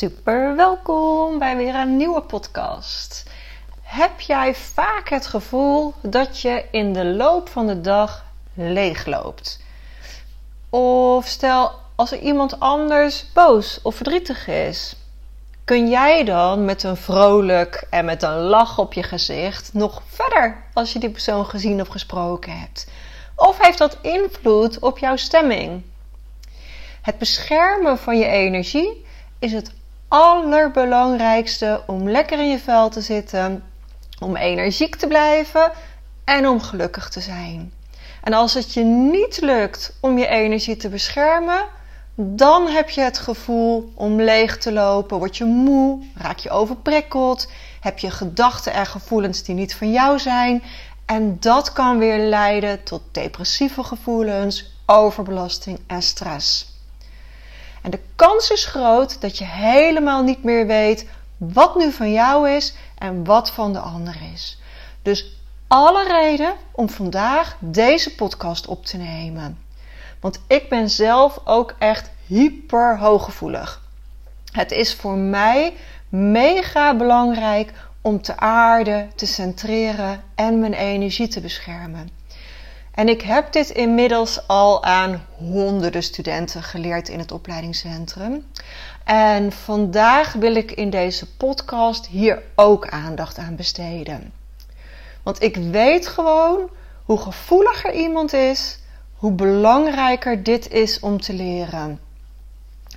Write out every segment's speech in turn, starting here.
Super welkom bij weer een nieuwe podcast. Heb jij vaak het gevoel dat je in de loop van de dag leegloopt? Of stel als er iemand anders boos of verdrietig is, kun jij dan met een vrolijk en met een lach op je gezicht nog verder als je die persoon gezien of gesproken hebt? Of heeft dat invloed op jouw stemming? Het beschermen van je energie is het allerbelangrijkste om lekker in je vel te zitten, om energiek te blijven en om gelukkig te zijn. En als het je niet lukt om je energie te beschermen, dan heb je het gevoel om leeg te lopen, word je moe, raak je overprikkeld, heb je gedachten en gevoelens die niet van jou zijn. En dat kan weer leiden tot depressieve gevoelens, overbelasting en stress. En de kans is groot dat je helemaal niet meer weet wat nu van jou is en wat van de ander is. Dus alle reden om vandaag deze podcast op te nemen. Want ik ben zelf ook echt hyper hooggevoelig. Het is voor mij mega belangrijk om te aarden, te centreren en mijn energie te beschermen. En ik heb dit inmiddels al aan honderden studenten geleerd in het opleidingscentrum. En vandaag wil ik in deze podcast hier ook aandacht aan besteden. Want ik weet gewoon hoe gevoeliger iemand is, hoe belangrijker dit is om te leren.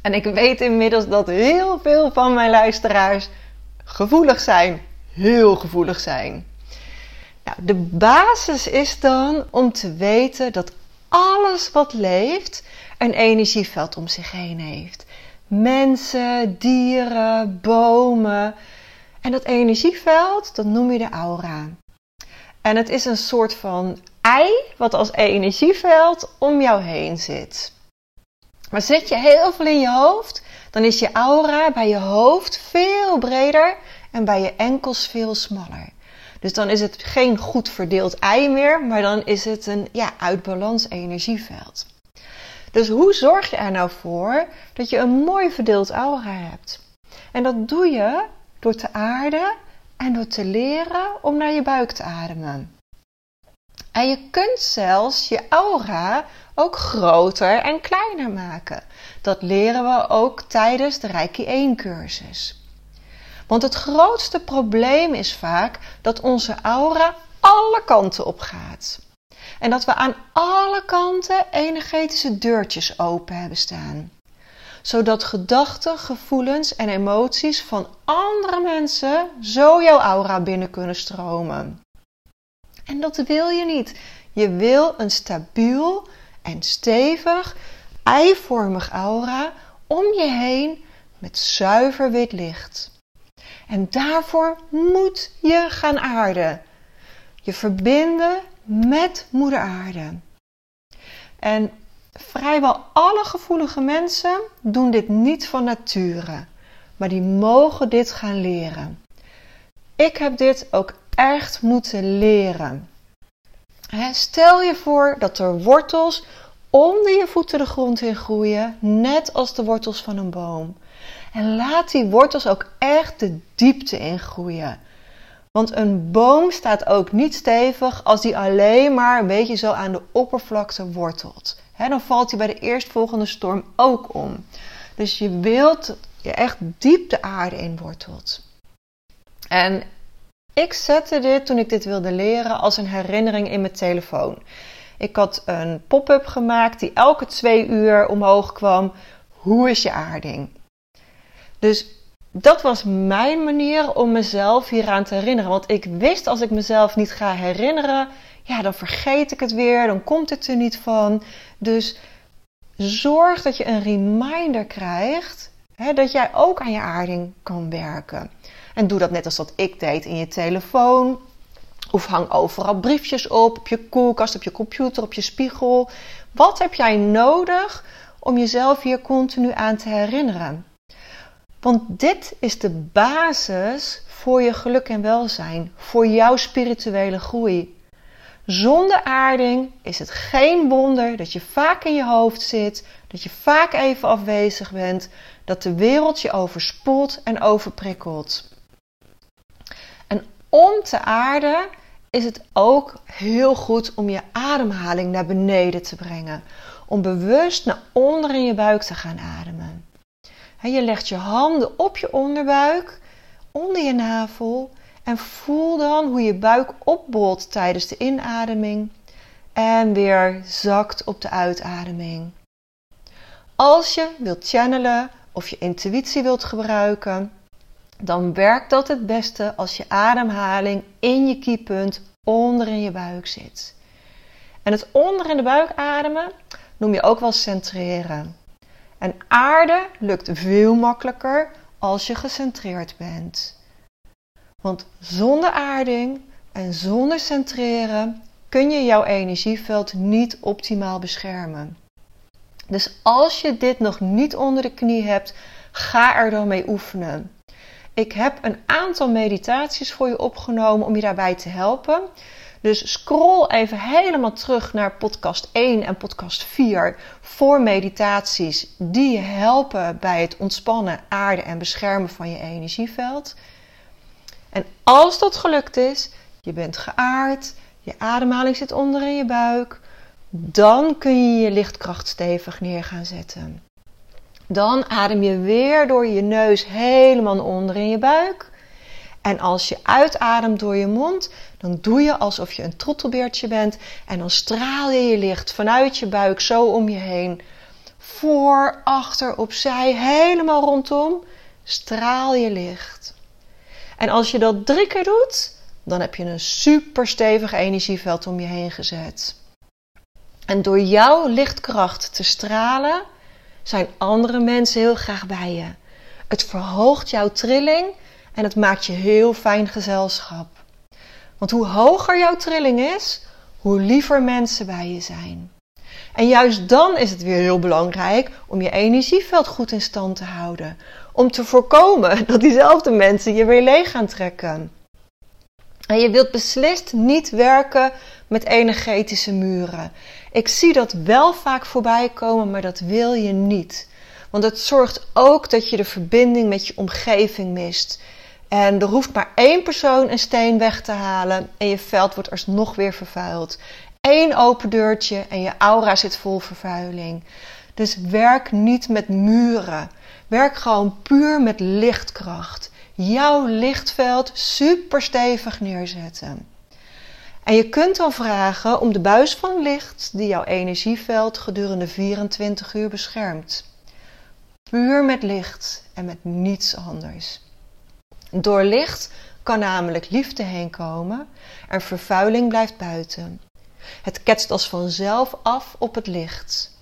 En ik weet inmiddels dat heel veel van mijn luisteraars gevoelig zijn, heel gevoelig zijn. Nou, de basis is dan om te weten dat alles wat leeft een energieveld om zich heen heeft. Mensen, dieren, bomen. En dat energieveld, dat noem je de aura. En het is een soort van ei wat als energieveld om jou heen zit. Maar zit je heel veel in je hoofd, dan is je aura bij je hoofd veel breder en bij je enkels veel smaller. Dus dan is het geen goed verdeeld ei meer, maar dan is het een ja, uit balans energieveld. Dus hoe zorg je er nou voor dat je een mooi verdeeld aura hebt? En dat doe je door te aarden en door te leren om naar je buik te ademen. En je kunt zelfs je aura ook groter en kleiner maken. Dat leren we ook tijdens de Reiki 1 cursus. Want het grootste probleem is vaak dat onze aura alle kanten op gaat. En dat we aan alle kanten energetische deurtjes open hebben staan. Zodat gedachten, gevoelens en emoties van andere mensen zo jouw aura binnen kunnen stromen. En dat wil je niet. Je wil een stabiel en stevig, eivormig aura om je heen met zuiver wit licht. En daarvoor moet je gaan aarden. Je verbinden met Moeder Aarde. En vrijwel alle gevoelige mensen doen dit niet van nature, maar die mogen dit gaan leren. Ik heb dit ook echt moeten leren. Stel je voor dat er wortels onder je voeten de grond in groeien, net als de wortels van een boom. En laat die wortels ook echt de diepte in groeien. Want een boom staat ook niet stevig als die alleen maar een beetje zo aan de oppervlakte wortelt. dan valt hij bij de eerstvolgende storm ook om. Dus je wilt je echt diep de aarde in wortelt. En ik zette dit toen ik dit wilde leren als een herinnering in mijn telefoon. Ik had een pop-up gemaakt die elke twee uur omhoog kwam. Hoe is je aarding? Dus dat was mijn manier om mezelf hieraan te herinneren. Want ik wist als ik mezelf niet ga herinneren, ja, dan vergeet ik het weer, dan komt het er niet van. Dus zorg dat je een reminder krijgt hè, dat jij ook aan je aarding kan werken. En doe dat net als dat ik deed in je telefoon. Of hang overal briefjes op, op je koelkast, op je computer, op je spiegel. Wat heb jij nodig om jezelf hier continu aan te herinneren? Want dit is de basis voor je geluk en welzijn, voor jouw spirituele groei. Zonder aarding is het geen wonder dat je vaak in je hoofd zit, dat je vaak even afwezig bent, dat de wereld je overspoelt en overprikkelt. En om te aarden is het ook heel goed om je ademhaling naar beneden te brengen. Om bewust naar onder in je buik te gaan ademen. Je legt je handen op je onderbuik, onder je navel en voel dan hoe je buik opbolt tijdens de inademing en weer zakt op de uitademing. Als je wilt channelen of je intuïtie wilt gebruiken, dan werkt dat het beste als je ademhaling in je kiepunt onder in je buik zit. En het onder in de buik ademen noem je ook wel centreren. En aarde lukt veel makkelijker als je gecentreerd bent. Want zonder aarding en zonder centreren kun je jouw energieveld niet optimaal beschermen. Dus als je dit nog niet onder de knie hebt, ga er dan mee oefenen. Ik heb een aantal meditaties voor je opgenomen om je daarbij te helpen. Dus scroll even helemaal terug naar podcast 1 en podcast 4 voor meditaties die je helpen bij het ontspannen, aarden en beschermen van je energieveld. En als dat gelukt is, je bent geaard, je ademhaling zit onder in je buik, dan kun je je lichtkracht stevig neer gaan zetten. Dan adem je weer door je neus helemaal onder in je buik. En als je uitademt door je mond, dan doe je alsof je een trottelbeertje bent. En dan straal je je licht vanuit je buik zo om je heen. Voor, achter, opzij, helemaal rondom. Straal je licht. En als je dat drie keer doet, dan heb je een super stevig energieveld om je heen gezet. En door jouw lichtkracht te stralen, zijn andere mensen heel graag bij je. Het verhoogt jouw trilling en het maakt je heel fijn gezelschap. Want hoe hoger jouw trilling is, hoe liever mensen bij je zijn. En juist dan is het weer heel belangrijk om je energieveld goed in stand te houden. Om te voorkomen dat diezelfde mensen je weer leeg gaan trekken. En je wilt beslist niet werken met energetische muren. Ik zie dat wel vaak voorbij komen, maar dat wil je niet. Want het zorgt ook dat je de verbinding met je omgeving mist. En er hoeft maar één persoon een steen weg te halen en je veld wordt alsnog weer vervuild. Eén open deurtje en je aura zit vol vervuiling. Dus werk niet met muren. Werk gewoon puur met lichtkracht. Jouw lichtveld super stevig neerzetten. En je kunt dan vragen om de buis van licht die jouw energieveld gedurende 24 uur beschermt. Puur met licht en met niets anders. Door licht kan namelijk liefde heen komen en vervuiling blijft buiten. Het ketst als vanzelf af op het licht.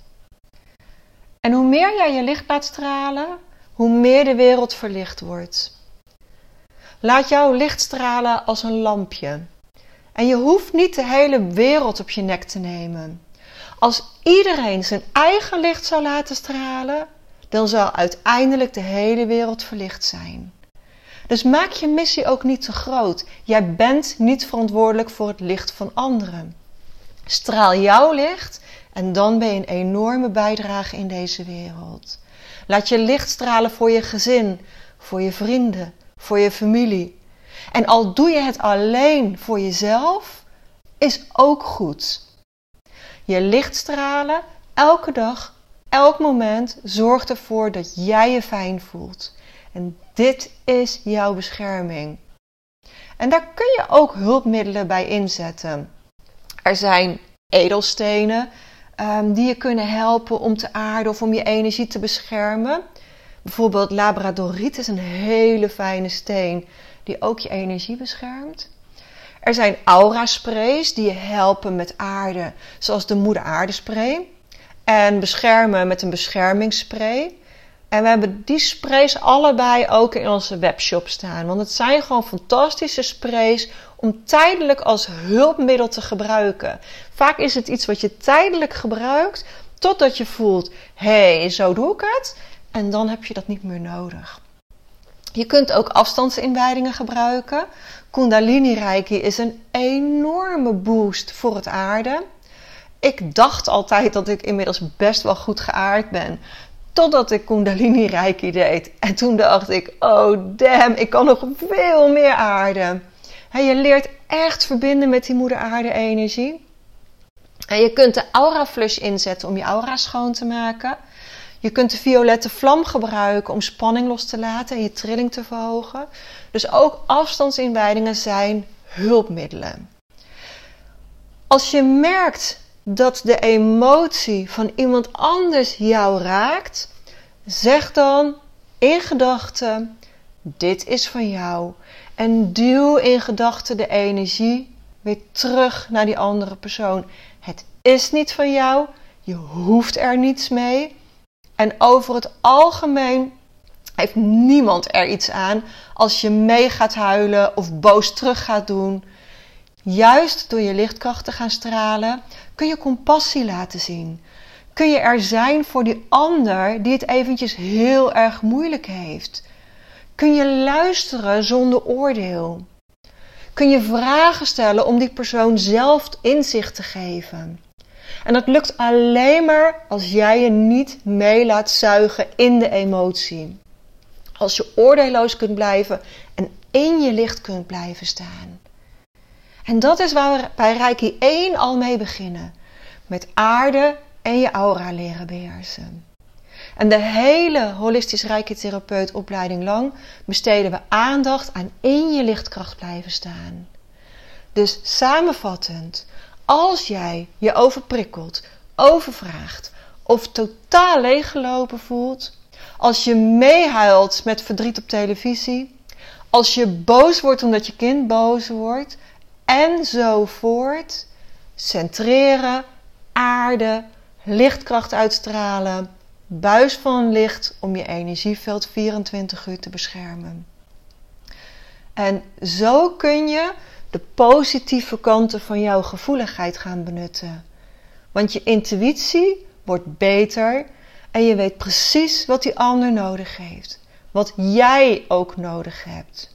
En hoe meer jij je licht laat stralen, hoe meer de wereld verlicht wordt. Laat jouw licht stralen als een lampje. En je hoeft niet de hele wereld op je nek te nemen. Als iedereen zijn eigen licht zou laten stralen, dan zou uiteindelijk de hele wereld verlicht zijn. Dus maak je missie ook niet te groot. Jij bent niet verantwoordelijk voor het licht van anderen. Straal jouw licht en dan ben je een enorme bijdrage in deze wereld. Laat je licht stralen voor je gezin, voor je vrienden, voor je familie. En al doe je het alleen voor jezelf, is ook goed. Je licht stralen elke dag, elk moment zorgt ervoor dat jij je fijn voelt. En dit is jouw bescherming. En daar kun je ook hulpmiddelen bij inzetten. Er zijn edelstenen um, die je kunnen helpen om te aarden of om je energie te beschermen. Bijvoorbeeld labradoriet is een hele fijne steen die ook je energie beschermt. Er zijn aura-sprays die je helpen met aarde, zoals de moeder aardespray. En beschermen met een beschermingsspray. En we hebben die sprays allebei ook in onze webshop staan. Want het zijn gewoon fantastische sprays om tijdelijk als hulpmiddel te gebruiken. Vaak is het iets wat je tijdelijk gebruikt totdat je voelt: hé, hey, zo doe ik het. En dan heb je dat niet meer nodig. Je kunt ook afstandsinwijdingen gebruiken. Kundalini Reiki is een enorme boost voor het aarde. Ik dacht altijd dat ik inmiddels best wel goed geaard ben. Totdat ik Kundalini Reiki deed. En toen dacht ik, oh damn, ik kan nog veel meer aarden. je leert echt verbinden met die moeder aarde energie. En je kunt de aura flush inzetten om je aura schoon te maken. Je kunt de violette vlam gebruiken om spanning los te laten en je trilling te verhogen. Dus ook afstandsinwijdingen zijn hulpmiddelen. Als je merkt dat de emotie van iemand anders jou raakt, zeg dan in gedachten: Dit is van jou. En duw in gedachten de energie weer terug naar die andere persoon. Het is niet van jou, je hoeft er niets mee. En over het algemeen heeft niemand er iets aan als je mee gaat huilen of boos terug gaat doen. Juist door je lichtkracht te gaan stralen, kun je compassie laten zien. Kun je er zijn voor die ander die het eventjes heel erg moeilijk heeft. Kun je luisteren zonder oordeel. Kun je vragen stellen om die persoon zelf inzicht te geven. En dat lukt alleen maar als jij je niet mee laat zuigen in de emotie. Als je oordeelloos kunt blijven en in je licht kunt blijven staan. En dat is waar we bij Reiki 1 al mee beginnen. Met aarde en je aura leren beheersen. En de hele holistisch Reiki therapeut opleiding lang besteden we aandacht aan in je lichtkracht blijven staan. Dus samenvattend, als jij je overprikkeld, overvraagd of totaal leeggelopen voelt, als je meehuilt met verdriet op televisie, als je boos wordt omdat je kind boos wordt, enzovoort, centreren, aarde, lichtkracht uitstralen, buis van licht om je energieveld 24 uur te beschermen. En zo kun je de positieve kanten van jouw gevoeligheid gaan benutten. Want je intuïtie wordt beter en je weet precies wat die ander nodig heeft. Wat jij ook nodig hebt.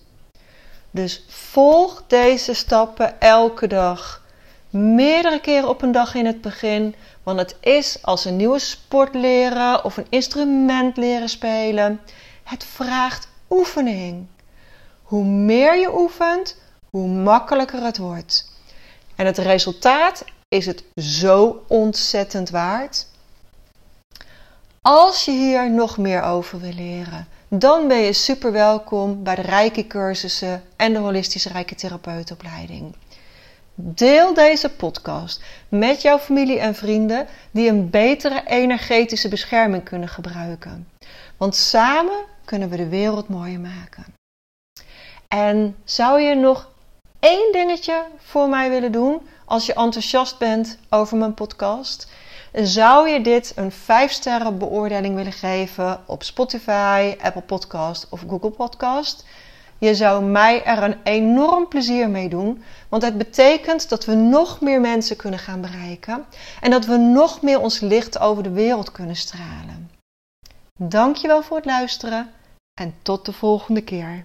Dus volg deze stappen elke dag. Meerdere keren op een dag in het begin. Want het is als een nieuwe sport leren of een instrument leren spelen. Het vraagt oefening. Hoe meer je oefent, hoe makkelijker het wordt. En het resultaat is het zo ontzettend waard. Als je hier nog meer over wil leren, dan ben je super welkom bij de Reiki cursussen en de holistische Reiki therapeutopleiding. Deel deze podcast met jouw familie en vrienden die een betere energetische bescherming kunnen gebruiken. Want samen kunnen we de wereld mooier maken. En zou je nog één dingetje voor mij willen doen als je enthousiast bent over mijn podcast? Zou je dit een 5 sterren beoordeling willen geven op Spotify, Apple Podcast of Google Podcast? Je zou mij er een enorm plezier mee doen, want het betekent dat we nog meer mensen kunnen gaan bereiken en dat we nog meer ons licht over de wereld kunnen stralen. Dankjewel voor het luisteren en tot de volgende keer.